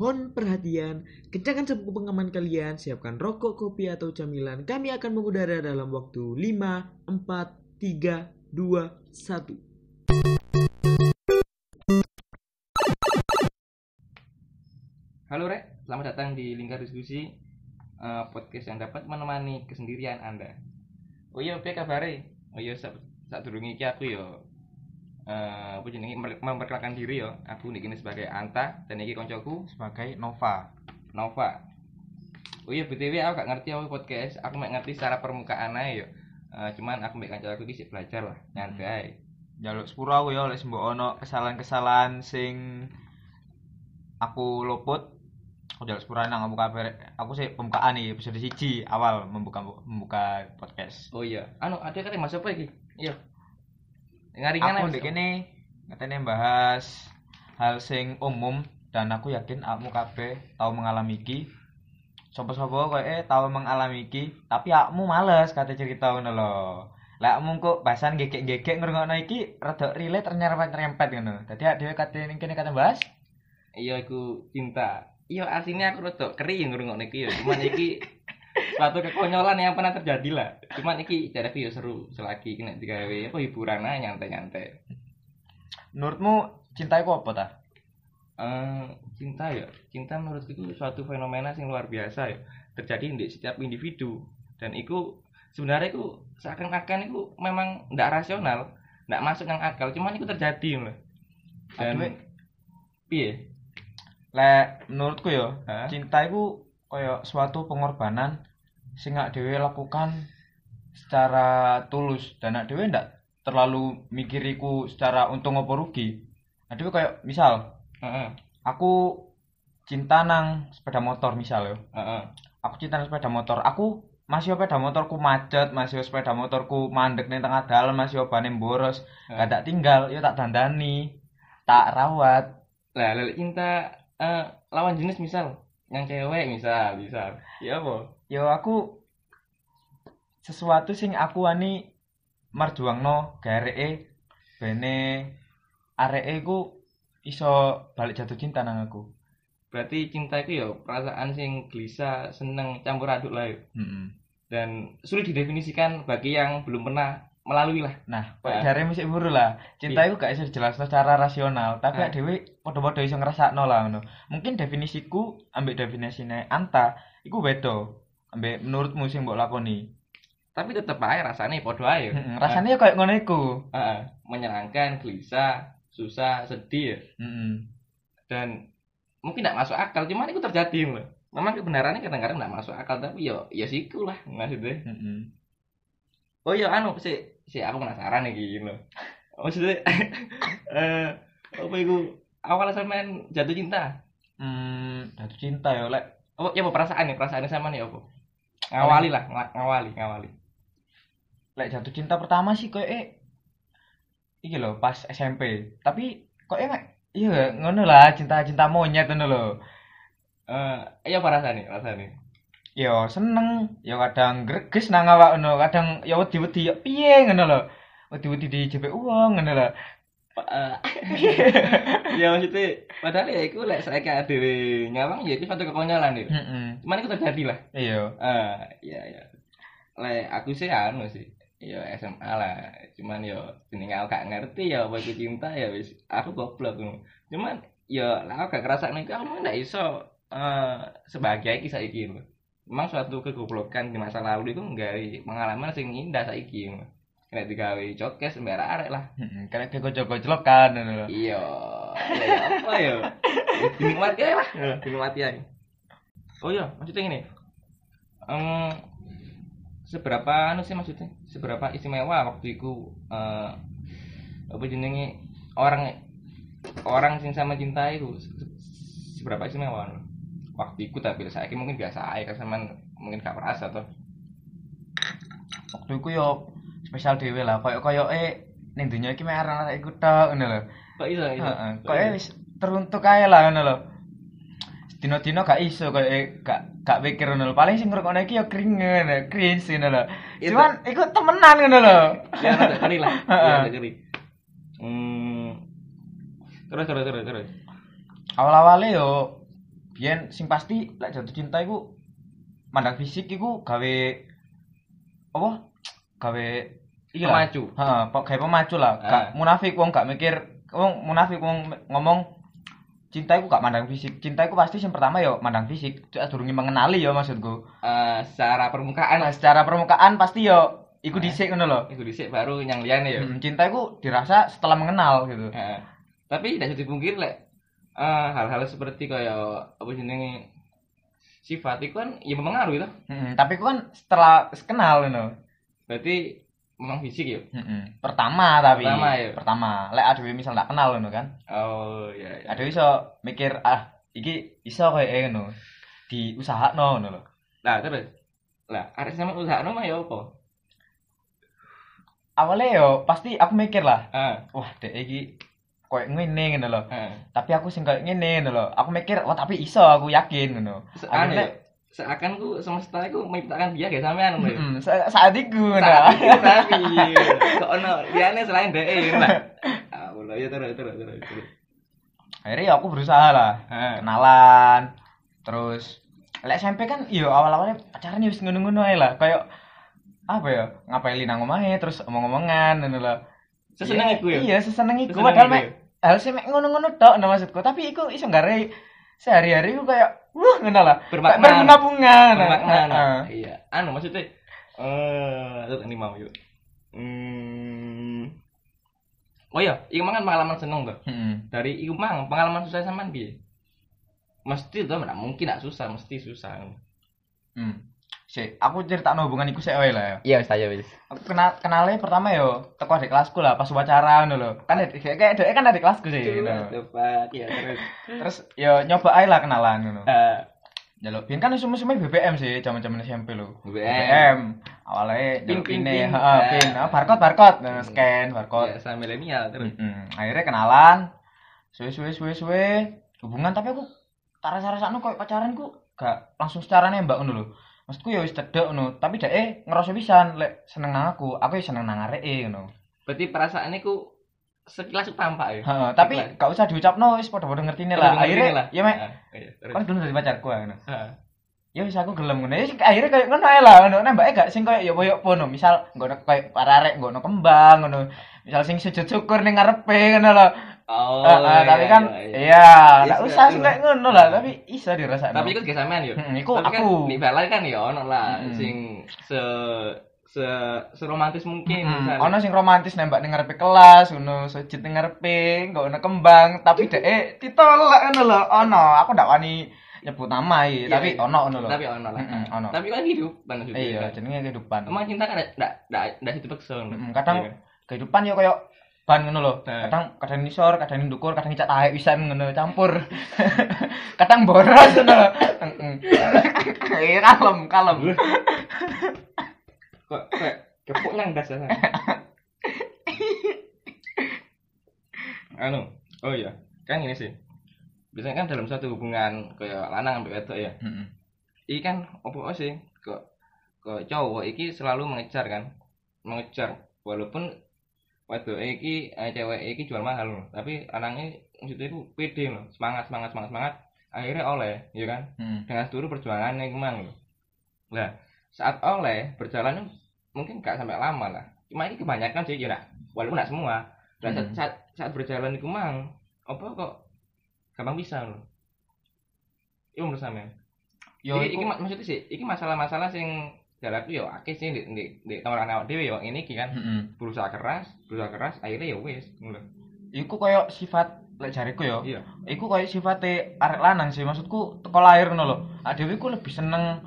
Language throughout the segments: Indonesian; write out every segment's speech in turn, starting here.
Mohon perhatian, kencangkan sabuk pengaman kalian, siapkan rokok, kopi, atau camilan. Kami akan mengudara dalam waktu 5, 4, 3, 2, 1. Halo Rek, selamat datang di Lingkar Diskusi eh, podcast yang dapat menemani kesendirian Anda. Oh iya, apa kabar Oh iya, saat saat durung iki aku yo eh apa jenenge memperkenalkan diri yo. Aku niki sebagai Anta dan iki koncoku sebagai Nova. Nova. Oh iya, BTW aku gak ngerti apa podcast, aku mek ngerti secara permukaan aja yo. Eh, cuman aku mek kanca aku iki sik belajar lah, nyantai. Jaluk sepuro aku ya oleh mbok ono kesalahan-kesalahan sing aku luput. Aku jaluk sepuro nang aku kabar. Aku sih pembukaan nih episode siji awal membuka membuka podcast. Oh iya, anu ada kata Mas apa iki? Iya. Ngaringan Aku Mas. kene katanya bahas hal sing umum dan aku yakin kamu kabeh tahu mengalami iki. Sopo-sopo koyo eh tahu mengalami iki, tapi akmu males kate cerita ngono lho. Lah akmu kok bahasan gegek-gegek ngrungokno iki rada relate nyerempet-nyerempet ngono. Dadi dhewe kate ning kene kate bahas iya iku cinta iya aslinya aku rada kering ngrungokne iki ya cuman iki suatu kekonyolan yang pernah terjadi lah. Cuman iki jare ya seru selagi kena digawe apa hiburan aja nyantai-nyantai. Menurutmu cinta iku apa ta? Eh, cinta ya. Cinta menurutku itu suatu fenomena yang luar biasa ya. Terjadi di setiap individu. Dan itu sebenarnya itu seakan-akan itu memang tidak rasional tidak masuk yang akal. Cuman itu terjadi loh dan Aduh, piye? Lek menurutku ya, cinta iku kaya suatu pengorbanan sing dhewe lakukan secara tulus dan awake dhewe ndak terlalu mikiriku secara untung apa rugi. Awake dhewe kaya misal Heeh, aku cinta nang sepeda motor misal ya. heeh. Aku cinta nang sepeda motor. Aku masih sepeda motorku macet, masih sepeda motorku mandek ning tengah dalan, masih bane boros. Hah? Gak tak tinggal, yo tak dandani, tak rawat. Lah, lele cinta eh, lawan jenis misal, yang cewek misal, misal. Ya apa? Yo aku sesuatu sing aku ani marjuangno gareke bene areke iku iso balik jatuh cinta nang aku. Berarti cinta itu ya perasaan sing gelisah, seneng, campur aduk lah ya. Heeh. Dan sulit didefinisikan bagi yang belum pernah melalui lah. Nah, kok Nah. musik buru lah. Cinta iku gak iso dijelasno secara rasional, tapi Nah. dhewe padha-padha iso ngrasakno lah ngono. Mungkin definisiku ambek definisine Anta iku beda ambek menurutmu sing mbok lakoni. Tapi tetep aja rasanya podo aja. Heeh, rasane koyo ngono iku. Menyenangkan, gelisah, susah, sedih ya. Heeh. Dan mungkin tidak masuk akal, cuman itu terjadi loh. Memang kebenarannya kadang-kadang tidak masuk akal, tapi ya ya siku lah maksudnya. Heeh. Oh iya anu sih, sih aku penasaran nih gitu loh. Maksudnya eh apa itu awal sampean jatuh cinta? Hmm, jatuh cinta ya lek Oh, ya apa perasaan nih, perasaan sama nih apa? Ngawali lah, ng- ngawali, ngawali. lek jatuh cinta pertama sih koyo eh iki lho pas SMP. Tapi kok eh iya ngono lah cinta-cinta monyet ngono lho. Eh, iya perasaan nih, perasaan nih. Ya seneng, ya kadang greges nang awak ngono, kadang ya wedi-wedi ya piye ngono lho. Wedi-wedi dijepek uang ngono lho. Eh, ya maksudnya padahal ya itu lek saya kayak dewe nyawang ya itu suatu kekonyolan ya. Heeh. Cuman itu terjadi lah. Iya. Eh, iya ya. Lek aku sih anu sih. Ya SMA lah. Cuman ya jenenge aku gak ngerti ya apa itu cinta ya wis aku goblok. Cuman ya lah aku gak ngerasa nih aku ndak iso eh sebagai iki saiki. Memang suatu kegoblokan di masa lalu itu nggawe pengalaman sing indah saiki. Kena digawe cokes mbak arek lah. Heeh, karek gojok-gojlok kan ngono lho. Iya. Ya, ya apa ya? Ya, Dinikmati lah. Dinikmati aja. Oh iya, maksudnya gini. Em, seberapa anu sih maksudnya? Seberapa istimewa waktu itu eh apa jenenge orang orang sing sama cinta itu se- se- seberapa istimewa anu? waktu itu tapi saya mungkin biasa aja kan sama mungkin gak merasa tuh Waktu iku yo spesial dhewe lah, koyo koyo eh ning donya iki mek arek-arek iku tok ngono lho. kok iso Heeh, koyo wis teruntuk ae lah ngono lho. Dino-dino gak iso koyo eh, gak gak pikir ngono. Paling sing ngrungokno iki yo kringen, cringe ngono lho. Itu. Cuman iku temenan ngono lho. ya rada keri lah ya rada keri hmm terus terus terus terus Awal-awale yo biyen sing pasti lek jatuh cinta iku mandang fisik iku gawe apa gawe iya lah. Pemacu. Heeh, pok gawe pemacu lah. Gak Ah. munafik wong gak mikir wong munafik wong ngomong cinta iku gak mandang fisik. Cinta iku pasti yang pertama yo mandang fisik. Cek durunge mengenali yo maksudku. Eh, secara permukaan Nah, secara permukaan pasti yo iku Ah. dhisik ngono lho. itu dhisik baru yang liyane ya. Hmm, cinta iku dirasa setelah mengenal gitu. Heeh. tapi tidak bisa dipungkiri lek eh, hal-hal seperti kayak apa jenenge sifat itu kan ya mempengaruhi lah. Hmm, tapi iku kan setelah kenal ngono. Berarti memang fisik ya. Mm-mm. Pertama tapi Pertama, ya? Pertama. Lek adewe misal tak kenal ngono kan. Oh iya iya. Adewe iso mikir ah iki iso koyo ngono. Diusahakno ngono lho. Nah, terus lah arek sama usaha mah ya apa? Awalnya yo pasti aku mikir lah, Heeh. wah dek iki koyo ngene ngono lho. Heeh. Tapi aku sing koyo ngene ngono lho. Aku mikir, wah tapi iso aku yakin ngono. Anu ya, Akhirnya- seakan ku semesta iku menciptakan dia kayak sampean ya. Mm-mm, sa- saat itu ngono. Saat itu tapi kok ono liyane selain dhek ngono lah. Ah, ya terus terus terus. Akhirnya ya aku berusaha lah. Heeh. kenalan terus lek SMP kan iya awal-awalnya pacaran ya wis ngono-ngono ae lah kayak apa ya ngapain nang omahe terus omong-omongan ngono lho Seseneng Iya, iku ya. iya seseneng iku padahal mek harusnya mek ngono-ngono tok nah maksudku tapi iku iso gare sehari-hari iku kayak wah ngono lah Bermakna. Nah. Bermakna, nah. Heeh. Iya. Anu maksudnya eh uh, ini mau yuk. Hmm. Oh iya, iku mangan pengalaman seneng tuh. Heeh. Dari iku mang pengalaman susah sampean piye? Mesti tuh nggak mungkin nggak susah, mesti susah. Hmm. Sik, aku critakno hubungan iku wae lah ya. Iya, wis aja wis. Aku kenal kenalnya pertama yo teko adik kelasku lah pas upacara ngono lho. Kan adik- kayak adik kan adik kelasku sih. Tepat, ya terus. Terus yo nyoba ae lah kenalan ngono. Eh, Jaluk bin kan musim-musimnya BBM sih, zaman-zaman SMP lho. BBM. Awalnya jaluk Pin, pin, pin, heeh, pin. Ah, barcode barcode, nah, scan barcode. Biasa milenial terus. Akhirnya kenalan. Suwe suwe suwe suwe hubungan tapi aku tak rasa-rasakno koyo pacaran ku gak langsung secara nembak ngono lho. Maksudku ya wis cedek ngono, tapi dhek eh ngerasa pisan lek seneng nang aku, aku ya seneng nang areke ngono. Berarti perasaan iku sekilas tampak ya. Heeh, tapi Sekilas. gak usah diucapno wis padha-padha ngertine lah. Akhirnya lah. ya mek Ah, iya, kan dulu dari pacarku ngono. Ah. ya wis aku gelem ngono ya akhirnya kayak ngono ae lah ngono nembake gak sing koyo ya koyo pono misal nggono koyo pararek nggono kembang ngono misal sing sujud syukur ning ngarepe ngono lho Oh, Eh, eh, tapi iya, kan iya, iya. iya Iya, usah iya. kayak ngono lah tapi iso dirasakno Tapi ikut gak sampean yo. Hmm, iku Tapi aku. Kan, di balai kan ya ono lah Hmm. sing se se seromantis mungkin Hmm, misalnya. ono sing romantis nembak ning ngarepe kelas ngono sujud ning ngarepe nggono kembang tapi dhek eh ditolak ngono lho ono aku ndak wani nyebut nama Iya, tapi iya. ono ngono lho Tapi ono lah. Mm-mm, ono. Tapi kan hidup kan maksudnya. iya kan. jenenge kehidupan Emang cinta kan ndak ndak ndak situ paksa. Mm, kadang Iya. kehidupan yo koyo ban ngono lho. Nah. Kadang kadang nisor, kadang ndukur, kadang ngicak tahe pisan ngono campur. kadang boros ngono. Heeh. Iya kalem, kalem. kok kayak kepuk nang das anu, oh iya, kan ini sih. Biasanya kan dalam satu hubungan kayak lanang sampai wedok ya. Heeh. Iki kan opo sih kok kok cowok iki selalu mengejar kan. Mengejar walaupun wedok iki eh, cewek iki jual mahal loh. Tapi anaknya maksudnya itu pede loh. Semangat semangat semangat semangat. Akhirnya oleh, ya kan? Heeh. dengan seluruh perjuangannya kemang loh. Lah, saat oleh berjalan mungkin gak sampai lama lah. Cuma ini kebanyakan sih ya nak. walaupun gak semua. Saat, Hmm. saat, saat berjalan di kemang, apa kok gampang bisa loh. Iya menurut sampean. Yo iki, iki maksudnya sih, iki masalah-masalah sing jalanku yo akeh sih di di di tawaran awak dhewe yo ini iki kan heeh. berusaha keras, berusaha keras akhirnya ya wis ngono. Iku koyo sifat lek jariku yo. Iya. Iku koyo sifate arek lanang sih. Maksudku teko lahir ngono lho. Adewe ku lebih seneng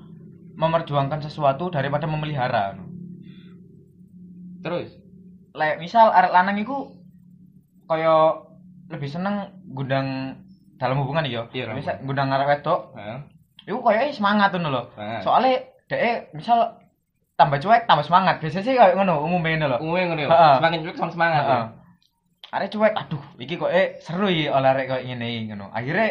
memperjuangkan sesuatu daripada memelihara. Terus lek misal arek lanang iku kaya lebih seneng gundang dalam hubungan yo. Iya, dalam misal gundang arek wedok, heeh. iku kaya semangat ngono lho. Nah, Dhek misal tambah cuek tambah semangat. Biasanya sih kaya ngono umumnya ngono lho. umumnya ngono. Heeh. Semakin cuek sama semangat. Heeh. ya. Cuek, aduh, iki kok eh seru iki oleh arek kaya ngene iki ngono. Akhirnya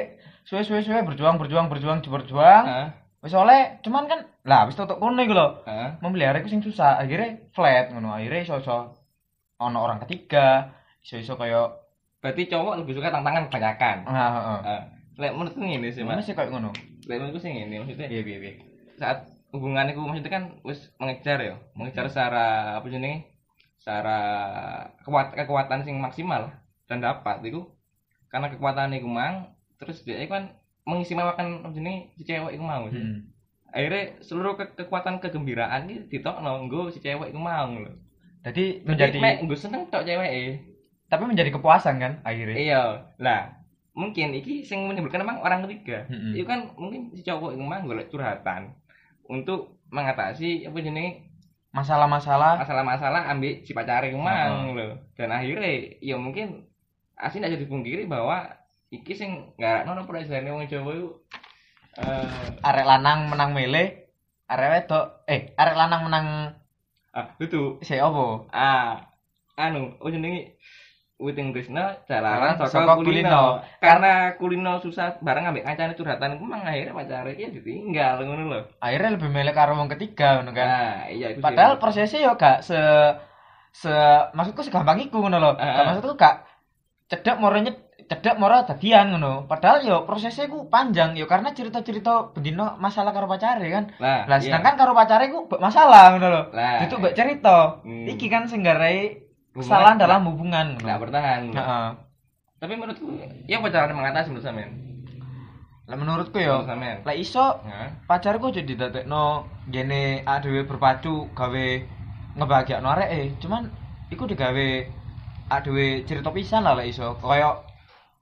suwe-suwe-suwe berjuang berjuang berjuang berjuang. Heeh. Wis oleh cuman kan lah wis tutuk kono iku lho. Heeh. memelihara iku sing susah akhirnya flat ngono akhirnya iso-iso ono orang ketiga iso-iso kaya Berarti cowok lebih suka tantangan kebanyakan. nah heeh. Heeh. lek menurutku ngene sih mas sih kayak ngono? lek menurutku sih ngene maksudnya Iya, iya, iya. saat hubungan itu maksudnya kan wis mengejar ya mengejar secara apa jenenge secara kekuat, kekuatan sing maksimal dan dapat itu karena kekuatan itu mang terus dia kan mengisi mawakan apa jenenge si cewek itu mau sih. Hmm. akhirnya seluruh ke- kekuatan kegembiraan itu ditokno nggo si cewek itu mau lho Jadi menjadi nggo seneng tok cewek tapi menjadi kepuasan kan akhirnya. iya lah mungkin iki sing menimbulkan emang orang ketiga Mm-mm. itu kan mungkin si cowok itu mah golek curhatan untuk mengatasi apa jenenge? Masalah-masalah. Masalah-masalah ambil si pacar itu mang Heeh. lho. Dan akhirnya ya mungkin asli tidak jadi dipungkiri bahwa iki sing nggak nono perasaan wong Jawa itu eh arek lanang menang mele, arek wedok eh arek lanang menang ah itu si opo? ah anu apa jenenge Witing Krishna jalanan Saka saka kulino. Karena kulino susah bareng ambek kancane curhatan iku mang akhirnya pacare ya ditinggal ngono lho. Akhirnya lebih milih karo wong ketiga ngono kan. Nah, iya itu sih. Padahal prosesnya yo gak se se maksudku segampang iku ngono lho. Gak ah. maksudku gak cedek moro cedek moro dadian ngono. Padahal yo prosesnya ku panjang yo karena cerita-cerita bendino masalah karo pacare kan. Lah, iya. sedangkan karo pacare ku masalah ngono lho. Itu mbok cerita. Hmm. Iki kan sing garai kesalahan dalam hubungan. Nggak bertahan. Heeh. Tapi menurutku ya pacaran mengatasi menurut sampean. Lah menurutku Menurut sampean. lek iso. Nah, pacarku aja didadekno gene adewe berpadu gawe ngebahagiakno areke. Cuman iku digawe adewe cerita pisan lah lek iso. Kaya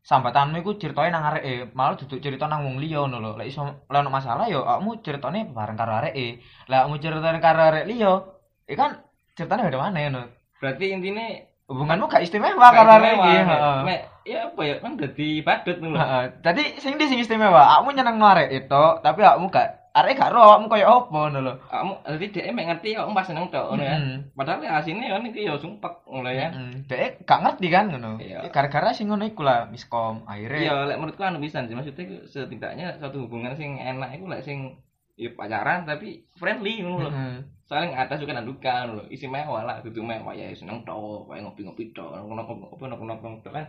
sambatanmu iku ceritane nang areke. Malah duduk cerita nang wong liya ngono lho. Lek iso lek masalah yo awakmu ceritane bareng karo areke. Lek awakmu ceritane karo arek liya iki kan ceritane beda maneh ngono berarti intinya hubunganmu gak istimewa arek iki heeh Mek, ya apa ya kan dadi badut ngono lho. Heeh. Dadi sing di sing istimewa, awakmu nyeneng arek itu, tapi awakmu gak arek gak ro awakmu koyo opo ngono lho. Kamu dadi dhek mek ngerti om pas seneng ngono ya. Padahal ya asine kan iki ya sumpek ngono ya. Dek gak ngerti kan ngono. Iya. Ya, Gara-gara sing ngono iku lah miskom akhirnya. Iya, lek menurutku anu pisan sih maksudnya setidaknya suatu hubungan sing enak iku lek sing ya pacaran tapi friendly ngono lho. Soalnya atas suka dan duka ngono lho. Isi mewah lah, dudu mewah ya seneng tok, kayak ngopi-ngopi tok, ngopi-ngopi ngopi-ngopi tok kan.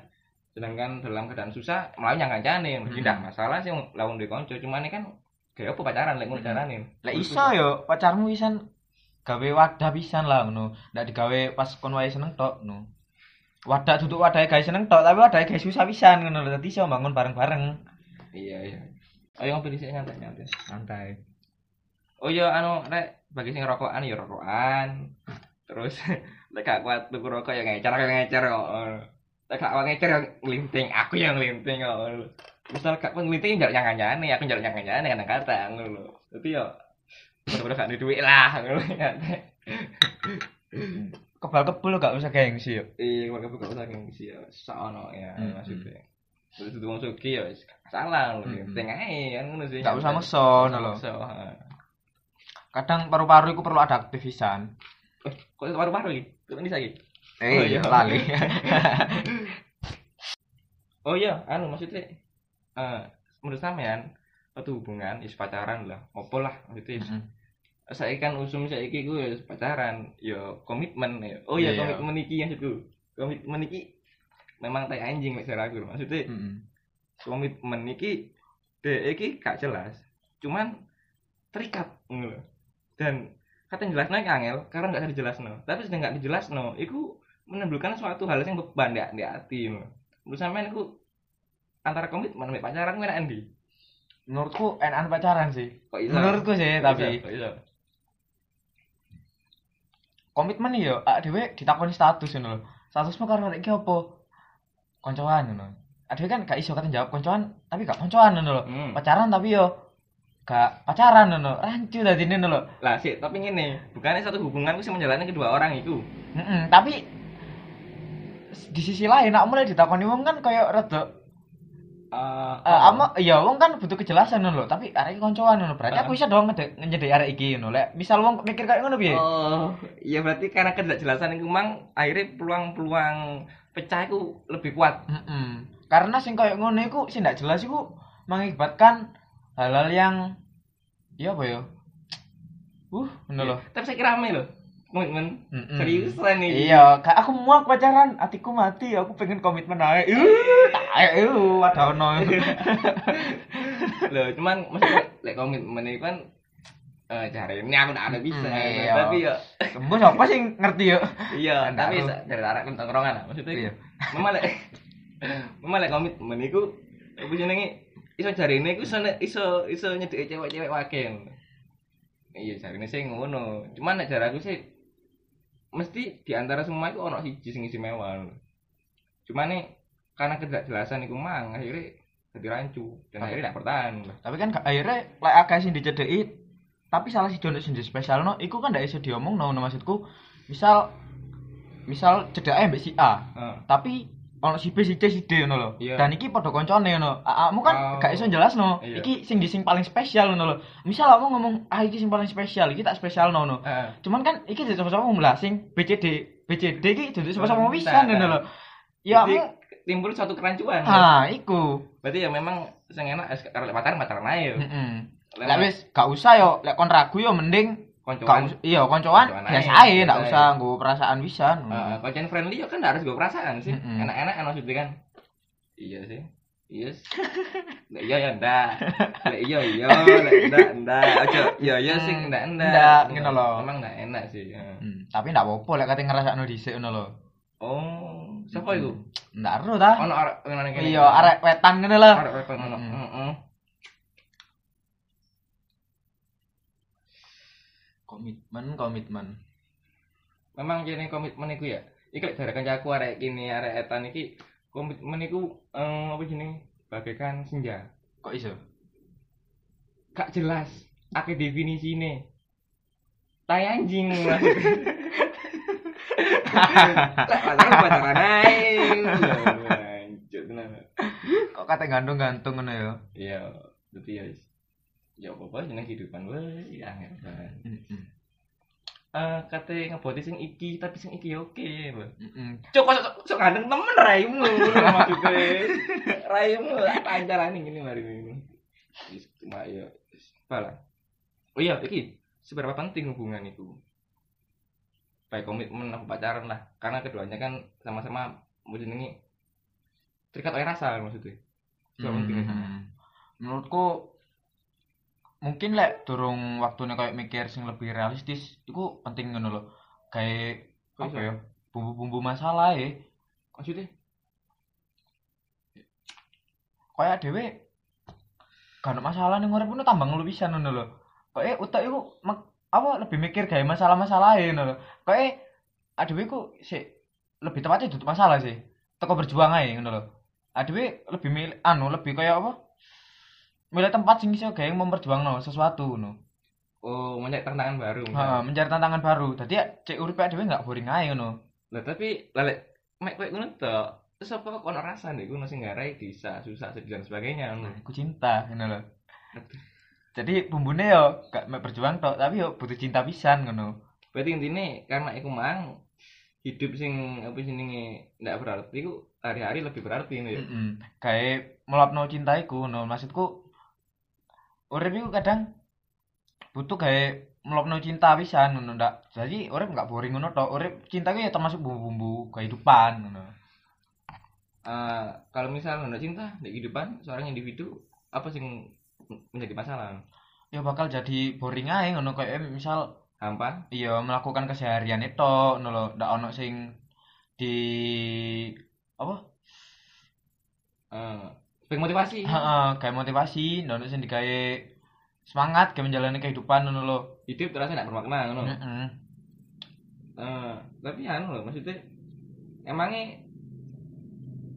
Sedangkan dalam keadaan susah malah yang mesti Hmm. ndak masalah sih lawan di konco, cuman ini kan kayak apa pacaran lek ngono Hmm. carane. Lek iso yo pacarmu pisan gawe wadah pisan lah ngono. Ndak digawe pas kon wae seneng tok ngono. Wadah duduk wadahe gawe seneng tok, tapi wadahe gawe susah pisan ngono lho. Dadi iso bangun bareng-bareng. Iya, iya. Ayo ngopi dhisik nyantai-nyantai. Santai. Oh iya anu rek bagi sing rokokan ya rokokan. Terus lek gak kuat tuku rokok ya ngecer ya ngecer kok. Lek gak kuat ngecer ya nglinting, aku yang nglinting kok. Misal gak kuat nglinting njaluk yang kancane, aku njaluk yang kancane kadang-kadang ngono lho. Dadi ya bener-bener gak duwe duit lah ngono ya. Kebal-kebul gak usah gengsi yo. Iya, kok gak usah ngisi ya. Sono ya Hmm. maksudnya. Terus itu wong sugih ya salah lho. Hmm. Penting ae kan ngono sih. Gak usah meso lho. Kadang paru-paru iku perlu ada aktivisan. Eh, kok itu paru-paru iki? Kok ini lagi? Eh, Oh, iya. lali. Oh iya, anu maksudnya eh menurut sampean satu hubungan is pacaran lah, opo lah maksudnya Mm. saya kan usum saya iki gue pacaran, yo komitmen ya. Oh iya, Iya. komitmen iki maksudku. Komitmen iki memang tai anjing mek aku maksudnya Mm-mm. komitmen iki dek iki gak jelas. Cuman terikat ngono lho. Dan kata jelasnya angel karena nggak bisa dijelasno. Tapi sedang nggak dijelasno, iku menimbulkan suatu hal yang beban di, di hati. Menurut sampean iku antara komitmen sama pacaran ku enak? Menurutku enakan pacaran sih. Kok iso? Menurutku sih, Kok tapi iso? Kok iso? komitmen yo ak dhewe ditakoni status ngono lho. Statusmu karo arek iki apa? Koncoan ngono. Adewe kan gak iso kate jawab koncoan, tapi gak koncoan ngono lho. Hmm. Pacaran tapi yo gak pacaran ngono. Rancu dadi ngono lho. Lah sih, tapi ngene, bukannya satu hubungan sing menjalani kedua orang itu. Heeh, tapi di sisi lain nak mulai ditakoni wong kan koyo rada Eh, Eh, ama iya wong kan butuh kejelasan lho, tapi arek iki koncoan ngono. Berarti aku bisa dong ngedek nyedek arek iki ngono. Lek misal wong mikir kayak ngono piye? Oh, iya berarti karena ketidakjelasan itu memang akhirnya peluang-peluang pecah itu lebih kuat. Mm-mm. Karena sing koyo ngono iku sing ndak jelas iku mengakibatkan hal-hal yang ya apa ya? Uh, ngono lho. Tapi saya kira rame loh. komitmen Mm-mm. seriusan nih Iya, aku muak pacaran, hatiku mati, aku pengen komitmen aja. Uh, tak uh, ada ono. loh cuman maksudnya lek komitmen itu kan eh cari ini aku nggak ada bisa Iya. tapi ya Tembus apa sih ngerti ya? iya Nggak tapi dari arah tongkrongan lah maksudnya Iya. memang lek memang lek komitmen itu apa jenenge iso cari ini iso iso iso nyedeki cewek-cewek wakil iya cari ini sih ngono cuman nek cara aku sih mesti di antara semua itu ono siji sing istimewa cuman nih karena ketidakjelasan iku mang akhirnya jadi rancu dan akhirnya tidak bertahan Tapi kan akhirnya lek akeh sing dicedeki tapi salah si Jono sing spesial no, iku kan ndak iso diomong no, no maksudku. Misal misal cedake mbek si A, Heeh. tapi ono si B si C si D ngono lho. Iya. Dan iki padha koncone ngono. Kamu kan Oh. gak iso jelasno. Iya. Iki sing di sing paling spesial ngono lho. Misal kamu ngomong ah iki sing paling spesial, iki tak spesial no. no. Heeh. Cuman kan iki jadi sama-sama lah sing BCD, BCD iki jadi sama-sama pisan nah, ngono nah. lho. Ya mu timbul suatu kerancuan ah iku. berarti ya memang sing enak karo pacaran pacaran ae Heeh. Lah wis gak usah yo lek kon ragu yo mending koncoan iya koncoan biasa ndak biasa usah nggo perasaan pisan. Heeh, koncoan friendly yo kan nggak harus gue perasaan sih Mm-mm. enak-enak kan maksudnya kan iya sih iya sih. Lek iya ya ndak iya iya lek ndak ndak aja iya iya sih Hmm, ndak ndak ndak, ngono lho. memang ndak enak sih. Hmm, tapi ndak apa-apa lek kate ngrasakno dhisik ngono lho. oh siapa itu Ndak ero ta? ono arek ngene kene Iya, arek wetan ngene lho. arek weton ngono heeh Komitmen, komitmen. memang kene komitmen iku ya. Iki lek dari kancaku arek kini arek etan iki komitmen iku eh, apa jenenge? Bagaikan senja. Kok iso? gak jelas akeh definisine tai anjing lek pacaran pacaran ae. Lanjut tenan Kok kate gantung-gantung ngono ya? iya berarti ya ya apa apa jeneng kehidupan wae ya angel banget eh kate ngeboti sing iki tapi sing iki oke lho Heeh. Cok sok- sok ganteng temen raimu maksudnya. Raimu pancaran ini mari ini. Cuma ya bala. Oh iya, iki seberapa penting hubungan itu? Baik komitmen apa pacaran lah. Karena keduanya kan sama-sama mau jenengi terikat oleh rasa maksudnya. Penting itu? Hmm. Menurutku mungkin lek durung waktune kayak mikir sing lebih realistis iku penting ngono lho. Kayak Kok apa iso? ya? Bumbu-bumbu masalah ya. Maksudnya? Kayak dhewe gak ada masalah ning urip ngono tambah ngeluh pisan ngono lho. Kayak utak iku mek- apa lebih mikir gawe masalah-masalah ya ngono lho. Kayak adewe ku sik lebih tepatnya duduk masalah sih. Teko berjuang ae ngono lho. Adewe lebih milih anu lebih kayak apa? Milih tempat sing iso gawe memperjuangno sesuatu ngono. Oh, mencari tantangan baru. Heeh, mencari tantangan baru. Dadi ya cek urip dhewe gak boring ae ngono. Lah tapi lalek mek kowe ngono tok. Terus apa kok ono rasa nih, gue sing ngarai bisa susah sedih dan sebagainya. ngono. Aku cinta ngono lho. Jadi bumbune yo gak mek berjuang tok, tapi yo butuh cinta pisan ngono. Berarti intinya karena iku mang hidup sing apa jenenge ndak berarti iku hari-hari lebih berarti ini ya. Heeh. Kayak melapno cinta iku ngono. Maksudku urip iku kadang butuh kayak melapno cinta pisan ngono ndak. Jadi urip gak boring ngono tok. Urip cinta ya termasuk bumbu-bumbu kehidupan ngono. Eh, kalau misal nggak cinta di kehidupan seorang individu apa sing menjadi masalah? Ya bakal jadi boring ae ngono kayak misal Hampa? iya melakukan keseharian itu ngono. Ndak ono sing di apa? Eh, pengen motivasi. Heeh, kayak motivasi, ndak ono sing digawe semangat kayak menjalani kehidupan ngono lho. Hidup terasa nggak bermakna ngono. Heeh. Eh, tapi anu loh maksudnya emangnya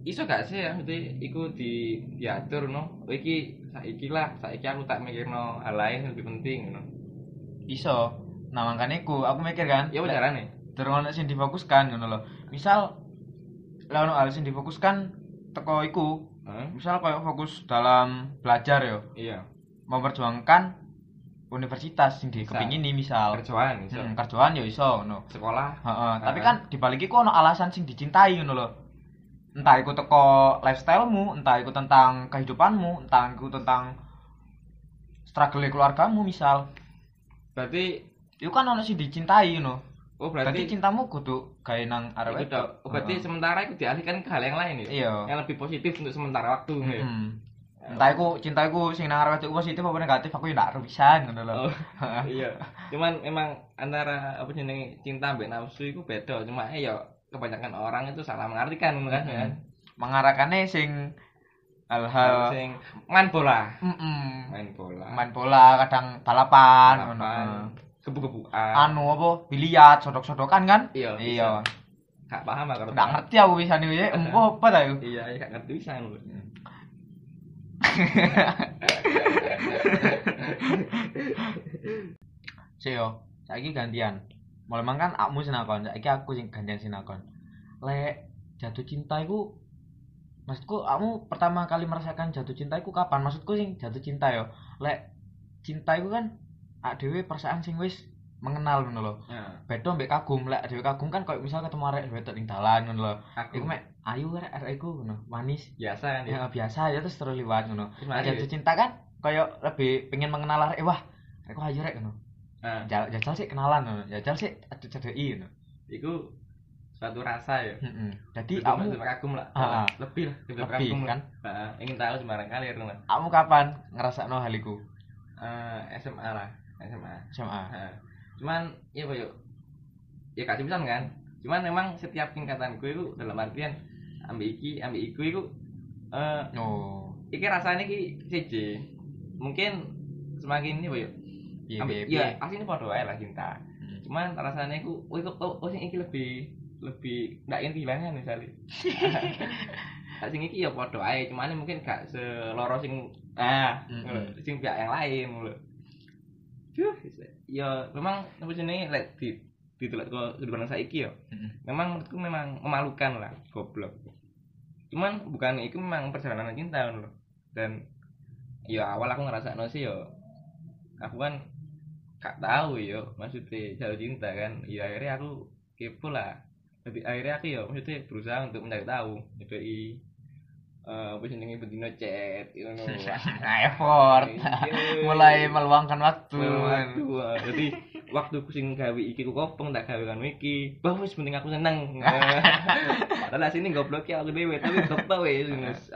iso gak sih ya maksudnya iku di diatur no oh, iki saiki lah saiki aku tak mikirno hal lain yang lebih penting no Iso. Nah, makanya aku, aku mikir kan, ya apa carane durung ono sing difokuskan ngono lho. Misal lah ono hal sing difokuskan teko iku, Hah? misal kayak fokus dalam belajar yo, iya memperjuangkan universitas sing Bisa. dikepingini misal. kerjaan iso Hmm, kerjaan yo iso ngono. sekolah Heeh, tapi kan dibalik iku ono alasan sing dicintai ngono lho. Entah iku teko lifestylemu, entah iku tentang kehidupanmu, entah iku tentang struggle keluargamu misal. berarti Iku kan ono sing dicintai ngono. Oh Berarti berarti cintamu kudu gawe nang arek itu. Oh, berarti Heeh. sementara itu dialihkan ke hal yang lain ya. Iya. Yang lebih positif untuk sementara waktu ya. Mm. Entah iku cintaku sing nang wedok positif apa negatif aku ya ndak pisan ngono lho. Oh, iya. Cuman emang antara apa jenenge cinta mbek nafsu itu beda. Cuma eh ya kebanyakan orang itu salah mengartikan kan ya. Mengarahkannya sing hal-hal Sing main bola, Mm-mm. main bola. main bola kadang balapan. Balapan, Gebu-gebukan. anu apa? Biliar sodok-sodokan kan? Iya, iya. Gak paham aku. nggak ngerti aku bisa nih ya empo apa ta yo Iya, iya, gak ngerti bisa sih yo saiki gantian. Mulai mang kan akmu sinakon saiki aku sing gantian sinakon. Lek jatuh cinta iku maksudku kamu pertama kali merasakan jatuh cinta iku kapan? Maksudku sing jatuh cinta yo. Lek cinta iku kan ak dhewe perasaan sing wis mengenal ngono lho Nah, beda mbek kagum lek dhewe kagum kan koyo misal ketemu arek wedok ning dalan ngono lho aku iku mek ayu arek arek iku ngono manis biasa kan ya. ya biasa aja terus terus liwat ngono Nah, mari. jatuh cinta kan koyo lebih pengen mengenal arek wah arek ayu rek ngono Nah, jajal jajal sih kenalan ngono jajal sih cedeki ngono itu suatu rasa ya. heeh dadi kamu kagum lah. Ah, ah. Lebih lah, lebih, lebih kagum kan. Nah, ingin tahu sembarang kali ya, lah. kamu kapan ngerasakno hal iku Eh, SMA lah, SMA. SMA Nah, cuman ya Pak, yuk. Ya kasih pisan kan. Cuman memang setiap tingkatanku itu dalam artian ambil iki ambil iku itu eh oh. iki rasanya iki siji mungkin semakin ini Pak, yuk. Piye ambil piye ya piye aslinya padha wae lah cinta. Hmm. cuman rasanya iku oh itu oh, oh sing iki lebih lebih ndak ingin kehilangan misalnya Gak sing iki ya padha ae cuman mungkin gak seloro sing ah Mm-mm. sing pihak yang lain lho. Duh, ya memang apa jenenge lek di ditelok ke kehidupan saiki ya. Memang menurutku memang memalukan lah, goblok. Cuman bukan itu memang perjalanan cinta lho. Dan ya awal aku ngerasa sih ya aku kan gak tahu ya maksudnya jatuh cinta kan ya akhirnya aku kepo lah jadi akhirnya aku ya maksudnya berusaha untuk mencari tahu eh apa jenenge bendino chat you know. nah effort Iya. mulai meluangkan waktu wah. jadi waktu ku sing gawe iki ku kopong tak gawe kan iki. Bah wis penting aku seneng. Padahal sini goblok ya aku dhewe tapi tetep wis.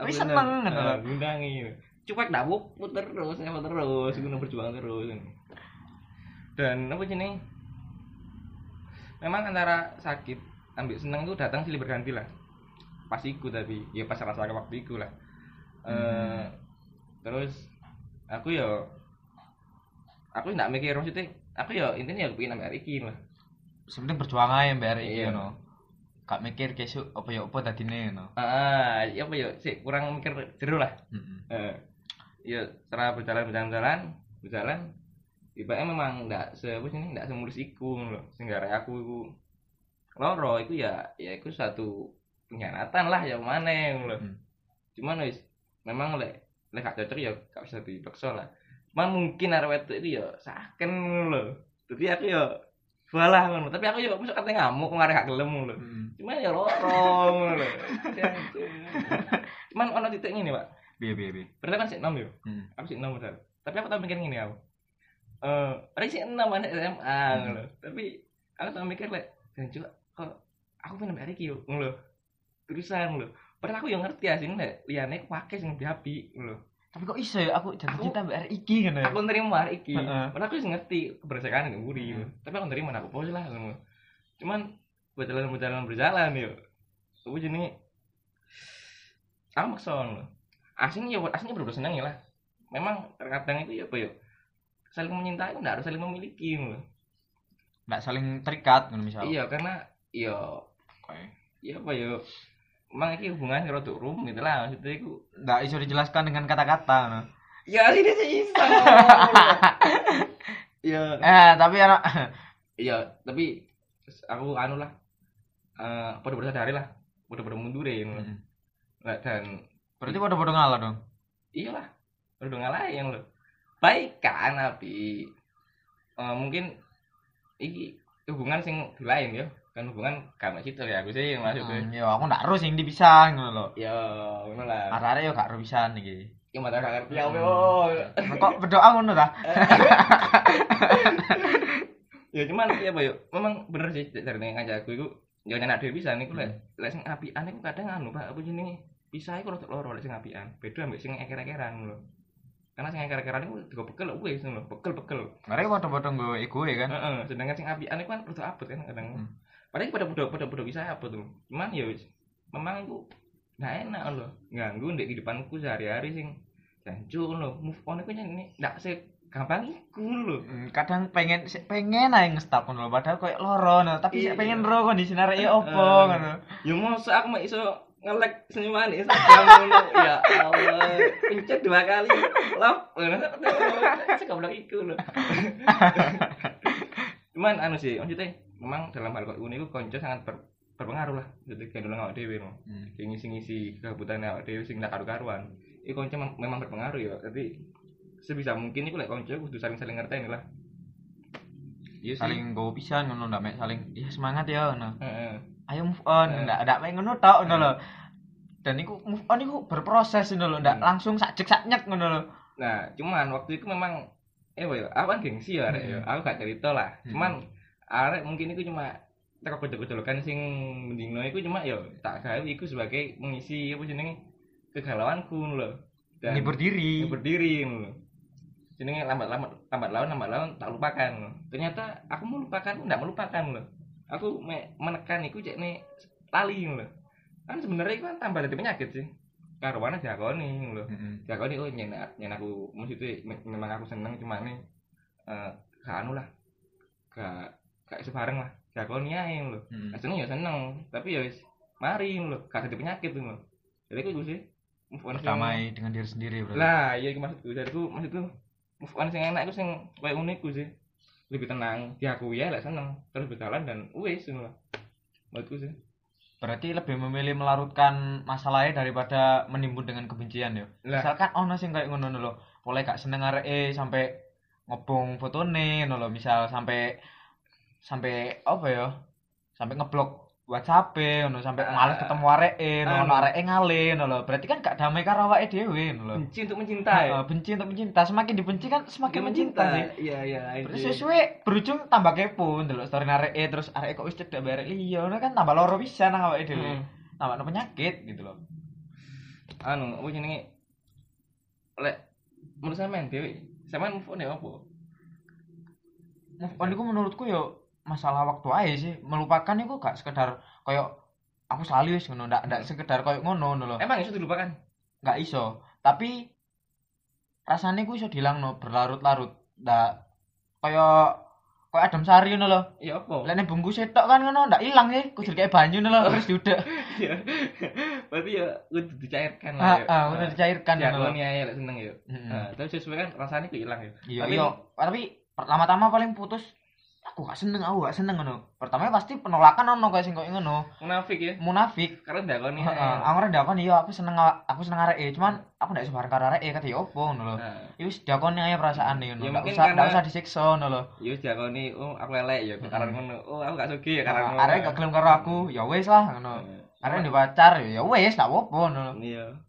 Wis seneng, ngono lho. Ngundangi. Cuek dak puter terus, nempel terus, gunung berjuang terus. Dan apa jenenge? Memang antara sakit ambil seneng itu datang silih berganti lah. Pas iku tapi. Ya pas rasa waktu iku lah. Eh terus aku ya aku nggak mikir maksudnya aku ya intinya ya pengen ambil iki lah. Sebenarnya berjuang aja mbak Ari Iya. ngono. Gak mikir kesuk apa ya apa dadine ngono. Ah ya apa ya sih kurang mikir jero lah. Heeh. eh ya setelah berjalan berjalan berjalan berjalan tiba memang nggak se apa sih nggak semulus iku loh sehingga aku iku. Loro iku ya ya iku satu pengkhianatan lah ya mana loh Hmm. cuman wis memang lek lek gak cocok ya gak bisa dipaksa lah. Cuman mungkin wedok itu ya saken loh jadi aku ya balah ngono. Tapi aku ya masuk kate ngamuk ngarep gak gelem loh Heeh. cuman ya lorong ngono lho. Cuman ono titik ngene pak. Piye piye piye. berarti kan sik 6 yo. Hmm. aku sik 6 modal tapi aku tau mikir ngene aku. Eh rek sik 6 anak SMA ngono lho. Tapi aku tau mikir lek dan juga kok aku pengen mbak Riki yo? Ngono lho terusan lho. Padahal aku yang ngerti asing lek liyane aku pakai sing lebih api ngono lho. Tapi kok iso ya? Aku jatuh Aku- cinta mbak iki ngono ya. aku nerima iki. Heeh. padahal aku wis ngerti kebersamaan yang buri Heeh. tapi aku nerima aku pos lah ngono. Cuman berjalan berjalan berjalan yo. Aku jadi aku maksa ngono aslinya ya aslinya bener seneng ya lah. Memang terkadang itu ya apa ya saling mencintai itu nggak harus saling memiliki ngono. Nggak saling terikat ngono misal. iya karena iya Oke. iya apa ya emang ini hubungan kalau tuh rum gitu lah maksudnya itu Nggak iso dijelaskan dengan kata-kata ngono. ya ini sih bisa ya Eh, tapi anak iya tapi aku anu lah eh pada pada sadari lah pada pada mundur ya ngono. Heeh. Nah, dan Berarti bodoh-bodoh ngalah dong. iya lah udah ngalahin lo baik kan tapi eh, mungkin iki hubungan sing lain ya kan hubungan kamu situ ya aku sih maksudnya Hmm, yo aku ndak harus sing dipisah ngono lho. ya ngono lah Arek-arek yo gak harus pisan iki. ya mata gak ngerti ya Hmm. yo Kok berdoa ngono ta? ya cuman ya apa ya memang bener sih dari ngajak aku itu ya nyenak dhewe bisa niku lek lek sing apian iku kadang anu Pak apa jenenge pisah iku rada loro lek sing apian beda ambek sing eker-ekeran lho karena sing eker-ekeran iku digo bekel wis ngono bekel-bekel Mereka padha-padha nggo ego ya kan. heeh sedangkan sing apian iku kan rada abot kan kadang Hmm. padahal pada budak pada budak bisa abot tuh cuman ya wis memang iku nggak enak lho ganggu ndek kehidupanku sehari-hari sing jancuk lho move on iku nyanyi ndak se gampang iku lho Hmm, kadang pengen pengen ae ngestak ngono padahal koyo loro ngono, tapi sik Iya. pengen ro kondisi arek opo Heeh. ngono. Ya masa aku mek iso ngelek senyuman Instagram ngono. Ya Allah, pencet dua kali. Love. Saya goblok iku lho. Cuman anu sih, maksudnya memang dalam hal kok ini konco sangat ber- berpengaruh lah. Jadi kayak dulu awak dhewe no. Hmm. Kayak ngisi-ngisi kebutuhan awak dhewe sing ndak karu-karuan. Iku konco mem- memang berpengaruh ya. Jadi sebisa mungkin iku lek konco kudu saling-saling ngerteni lah. Iya. Saling nggo pisan ngono ndak saling ya semangat ya ngono. Heeh. Ayo move on, Heeh. ndak ndak mek ngono tok ngono lho. Dan iku move on iku berproses ngono lho, ndak Hmm. langsung sak jek sak nyek ngono lho. Nah, cuman waktu itu memang eh woy, aku kan gengsi ya arek ya. Aku gak cerita lah. Hmm. Cuman arek mungkin itu cuma teko kocok-kocokan sing mendingno iku cuma ya tak gawe iku sebagai mengisi apa jenenge kegalauanku lho. Dan Ngibur diri. berdiri lho. Jenenge lambat lambat laun lambat laun tak lupakan. Ternyata aku melupakan enggak melupakan lho. Aku me- menekan iku cekne lali lho. Kan sebenarnya itu kan tambah dadi penyakit sih. Karuane diakoni lho Heeh. ya kau ini oh nyen nyen aku maksudnya me- memang aku seneng cuma nih eh gak anu lah gak gak sebareng lah ya kau nih aja lo Heeh. Gak seneng ya seneng tapi ya wis mari lo gak ada penyakit tuh lo jadi aku sih move on Berdamai dengan diri sendiri, Bro. lah iya maksudku jadi aku maksudku move on sing enak itu sing kayak unik sih lebih tenang diakui ya lah seneng terus berjalan dan ngono lah menurutku sih Berarti lebih memilih melarutkan masalahnya daripada menimbun dengan kebencian ya. lah Misalkan ono sing kayak ngono lho, boleh gak seneng areke sampai ngobong fotone ngono lho, misal sampai sampai apa ya? Sampai ngeblok WhatsApp ngono, sampai Ah. males ketemu areke, ngono Anu. areke ngale ngono lho. Berarti kan gak damai karo awake dhewe ngono lho. benci untuk mencintai Heeh, benci untuk mencinta, semakin dibenci kan semakin mencinta sih. iya iya Terus iya. sesuai berujung tambah kepo ndelok story areke terus areke kok wis cedek barek liya, ngono kan tambah loro bisa nang awake dhewe. Hmm. Tambah penyakit gitu loh. anu apa jenenge lek menurut sampean dhewe sampean move on ya apa move on itu menurutku ya masalah waktu aja sih. Melupakan itu gak sekedar kayak aku selalu wis ngono ndak ndak sekedar kayak ngono ngono emang iso dilupakan? Gak iso. Tapi rasanya ku iso dilangno berlarut-larut. Ndak kayak kayak adem sari ngono lho. Iya apa? Nek bungkus tok kan ngono ndak ilang sih. Kudu kayak banyu ngono lho terus diudek. Iya berarti ya kudu dicairkan ah lah ya. Ah udah dicairkan ya kalau nih lek seneng ya. Mm-mm. nah tapi sesuai kan rasanya kok hilang ya. Iya iya. Tapi pertama-tama paling putus aku gak seneng aku gak seneng ngono. Pertama pasti penolakan ono kayak sing koyo ngono. Munafik ya? Munafik. Karena kau nih Heeh, aku ora ndakon iya aku seneng aku seneng areke, cuman aku ndak iso bareng karo areke kate ya opo ngono lho. Ya wis dakoni ae perasaan ngono. Ya mungkin usah ndak usah disiksa ngono lho. ya wis nih oh aku elek ya karena ngono. Oh aku gak sugi ya karena ngono. Areke gak gelem karo aku, ya wis lah ngono. Areke di pacar ya wis gak apa-apa ngono iya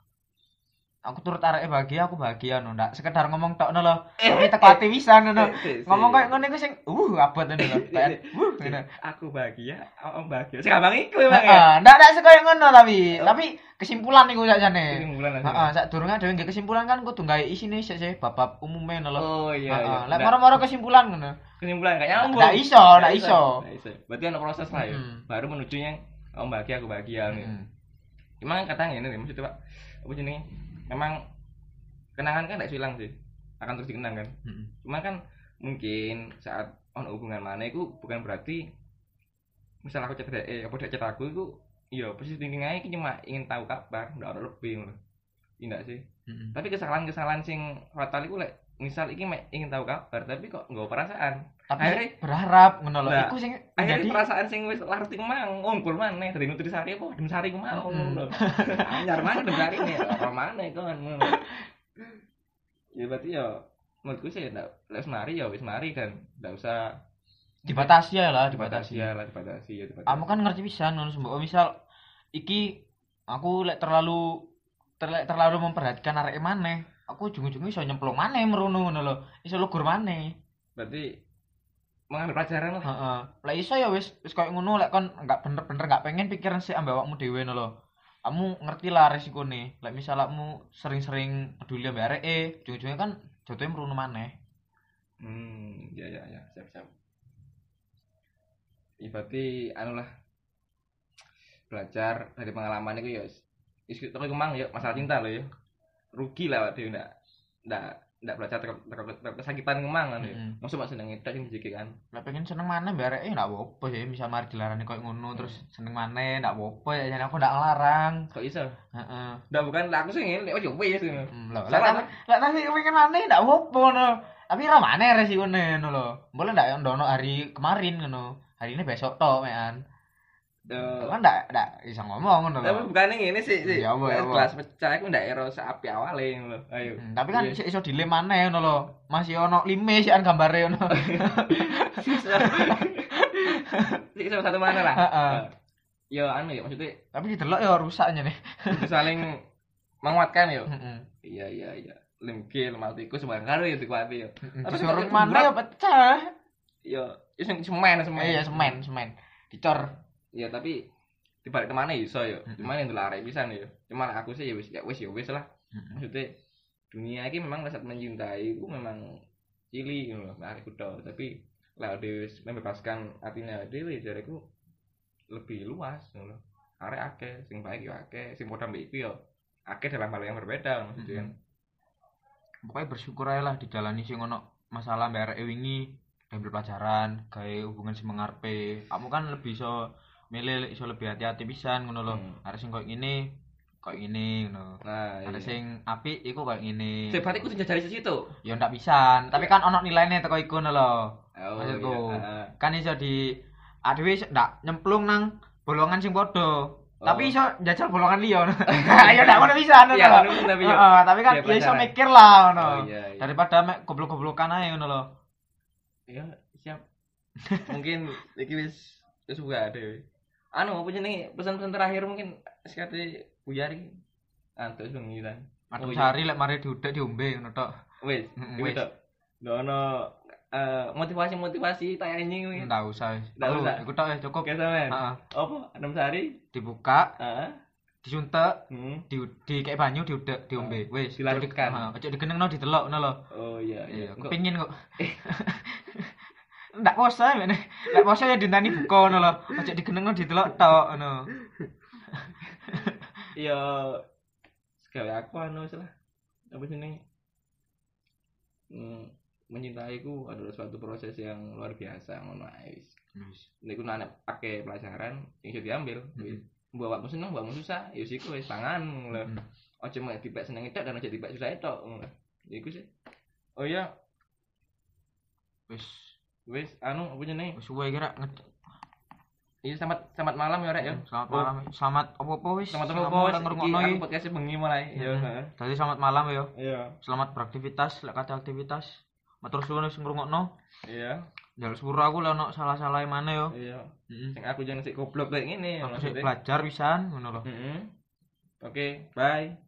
Aku turut areke bahagia, aku bahagia ngono. Ndak sekedar ngomong tok ngono lho. Tapi teko ati pisan ngono. Ngomong kayak ngono iku sing uh abot ngono lho. Kayak uh aku bahagia aku bahagia sekarang iku emang ya ndak ndak sekoyo ngono tapi, tapi kesimpulan iku sakjane. kesimpulan lah Heeh, sak durunge dhewe nggih kesimpulan kan kudu gawe isine sik sih bab umume ngono lho. oh iya Heeh, iya lek moro-moro kesimpulan ngono. kesimpulan gak nyambung Ndak iso, ndak iso. Berarti ada proses lah ya baru menuju yang kamu bahagia aku bahagia nih. Emang katanya ini nih maksudnya pak apa jenenge memang kenangan kan tidak hilang sih akan terus dikenang kan Heeh. cuma kan mungkin saat on hubungan mana itu bukan berarti misal aku chat eh apa chat aku itu iya posisi tinggi aja cuma ingin tahu kabar nggak ada lebih ngono tidak sih Heeh. tapi kesalahan-kesalahan sing fatal itu lek misal iki ingin tahu kabar tapi kok nggak perasaan. Tapi Akhirnya- berharap ngono lho. Nah, Iku sing akhirnya jadi perasaan sing wis larut iku mang ngumpul maneh dari nutrisari apa? Dem sari ku mau ngono lho. Anyar maneh dem sari nih ora maneh kan ya berarti ya menurutku sih ndak les mari ya wis mari kan ndak usah dibatasi ya lah, dibatasi. Ya lah dibatasi ya dibatasi. Kamu kan ngerti pisan ngono mbok. Misal iki aku lek terlalu terlalu, terlalu memperhatikan arek maneh. Aku ujung-ujungnya iso nyemplung maneh merono ngono lho. Iso lugur maneh. berarti mengambil pelajaran lah. Heeh. Lah iso ya wis wis koyo ngono lek kon enggak bener-bener enggak pengen pikiran sih ambek awakmu dhewe ngono lho. Kamu ngerti lah resikone. Lek misal kamu sering-sering peduli ambek areke, ujung-ujungnya kan jatuhnya meruno maneh. Hmm, ya ya ya, siap siap. Ya, berarti anu lah belajar dari pengalaman itu ya isu tapi kemang ya masalah cinta loh ya rugi lah waktu ndak ndak ndak belajar kesakitan kemang kan Mm-mm. maksud mak seneng itu yang dijeki kan Lek pengen seneng maneh mbak areke ndak apa-apa sih, misal mari dilarani koyo ngono terus seneng maneh ndak apa-apa ya jan aku ndak ngelarang. kok iso Heeh. ndak bukan lah aku sih ngene oh coba ya sih Hmm, lho, lek Salah, tapi pengen maneh ndak apa-apa ngono. Tapi ra maneh resikone ngono lho. Boleh ndak ndono hari kemarin ngono. Hari ini besok tok mekan. Kan ndak ndak bisa ngomong ngono tapi bukan ini sih sih Ya, apa, ya, kelas pecah aku ndak ero seapi awale ngono lho ayo Hmm, tapi kan Iya. iso dilem maneh ngono lho. Masih ono lime sih kan gambare ngono. sih sama satu mana lah Heeh. ya anu ya maksudnya Tapi didelok ya rusaknya nih. saling menguatkan ya Heeh. iya iya iya limkil matiku sebarang karo ya dikuati ya Tapi kan mana ya pecah. ya ya sing semen semen Eh, iya semen, semen. Dicor. Ya tapi dibalik ke mana iso ya? Mm-mm. cuman yang dilarang bisa nih ya. Cuman aku sih ya wis ya wis ya wis lah. Maksudnya dunia ini memang saat mencintai itu memang cili gitu loh nah aku tahu tapi lah dia membebaskan hatinya dewi jadi aku lebih luas gitu loh. Arek akeh sing baik ya akeh sing padha mbek ya akeh dalam hal yang berbeda maksudnya. Kan Pokoknya bersyukur aja lah dijalani sing ono masalah mbak wingi ambil pelajaran, gawe hubungan sing mengarepe. Kamu kan lebih iso milih iso lebih hati-hati pisan ngono lho. Hmm. Arek sing koyo ngene, koyo ngene ngono. nah Arek iya. sing apik iku koyo ngene. Sing berarti aku dijajari situ Ya ndak pisan, tapi kan ono nilainya teko iku ngono lho. oh, Maksudku. iya. Kan iso di adewe ndak nyemplung nang bolongan sing padha. Tapi iso njajal bolongan liya. Ya ndak ngono pisan ngono Iya, lho. Heeh, tapi kan Iya, ya iso mikir lah ngono. Oh, iya, iya. Daripada mek goblok-goblokan ae ngono lho. ya siap mungkin iki wis wis buka deh anu apa jenenge pesan-pesan terakhir mungkin sekali buyari antuk bengi kan Adem Oh, iya. sari lek mari diudek diombe ngono tok. wis wis tok dono motivasi motivasi tayangnya kuwi Ndak usah. Ndak Perlu, usah. Iku tok cukup. Heeh. apa enam sehari Dibuka, heeh disuntek, hmm. di di kayak banyu diudek diombe. Wis. Dilarutkan. Heeh, Ojo digenengno didelok ngono lho. oh iya Iya, Kok- kepingin kok. Ndak poso ya ngene. Lek poso ya dintani buka ngono lho. Ojo digenengno didelok tok ngono. iya sekali aku anu wis lah apa jenenge hmm, mencintaiku adalah suatu proses yang luar biasa ngono ae wis Wis. niku nek pakai pelajaran yang bisa diambil Hmm. wis mbok awakmu seneng mbokmu susah ya siku wis tangan lho Hmm. aja mek dipek seneng itu dan aja dipek susah itu iku sih oh iya Wis wis anu apa jenenge wis suwe kira iya selamat selamat malam ya rek ya Selamat Oh. malam. Selamat apa-apa wis. selamat malam udah ngrungokno iki aku podcast bengi mulai ya Hmm. heeh. Jadi selamat malam ya. iya Selamat beraktivitas, lek kata aktivitas. Matur suwun wis ngrungokno. iya Jaluk sepuro aku lek ono salah-salah mana yo. iya Heeh. sing aku jangan sik goblok kayak gini Aku sih maksudnya belajar pisan ngono lho. Heeh. oke bye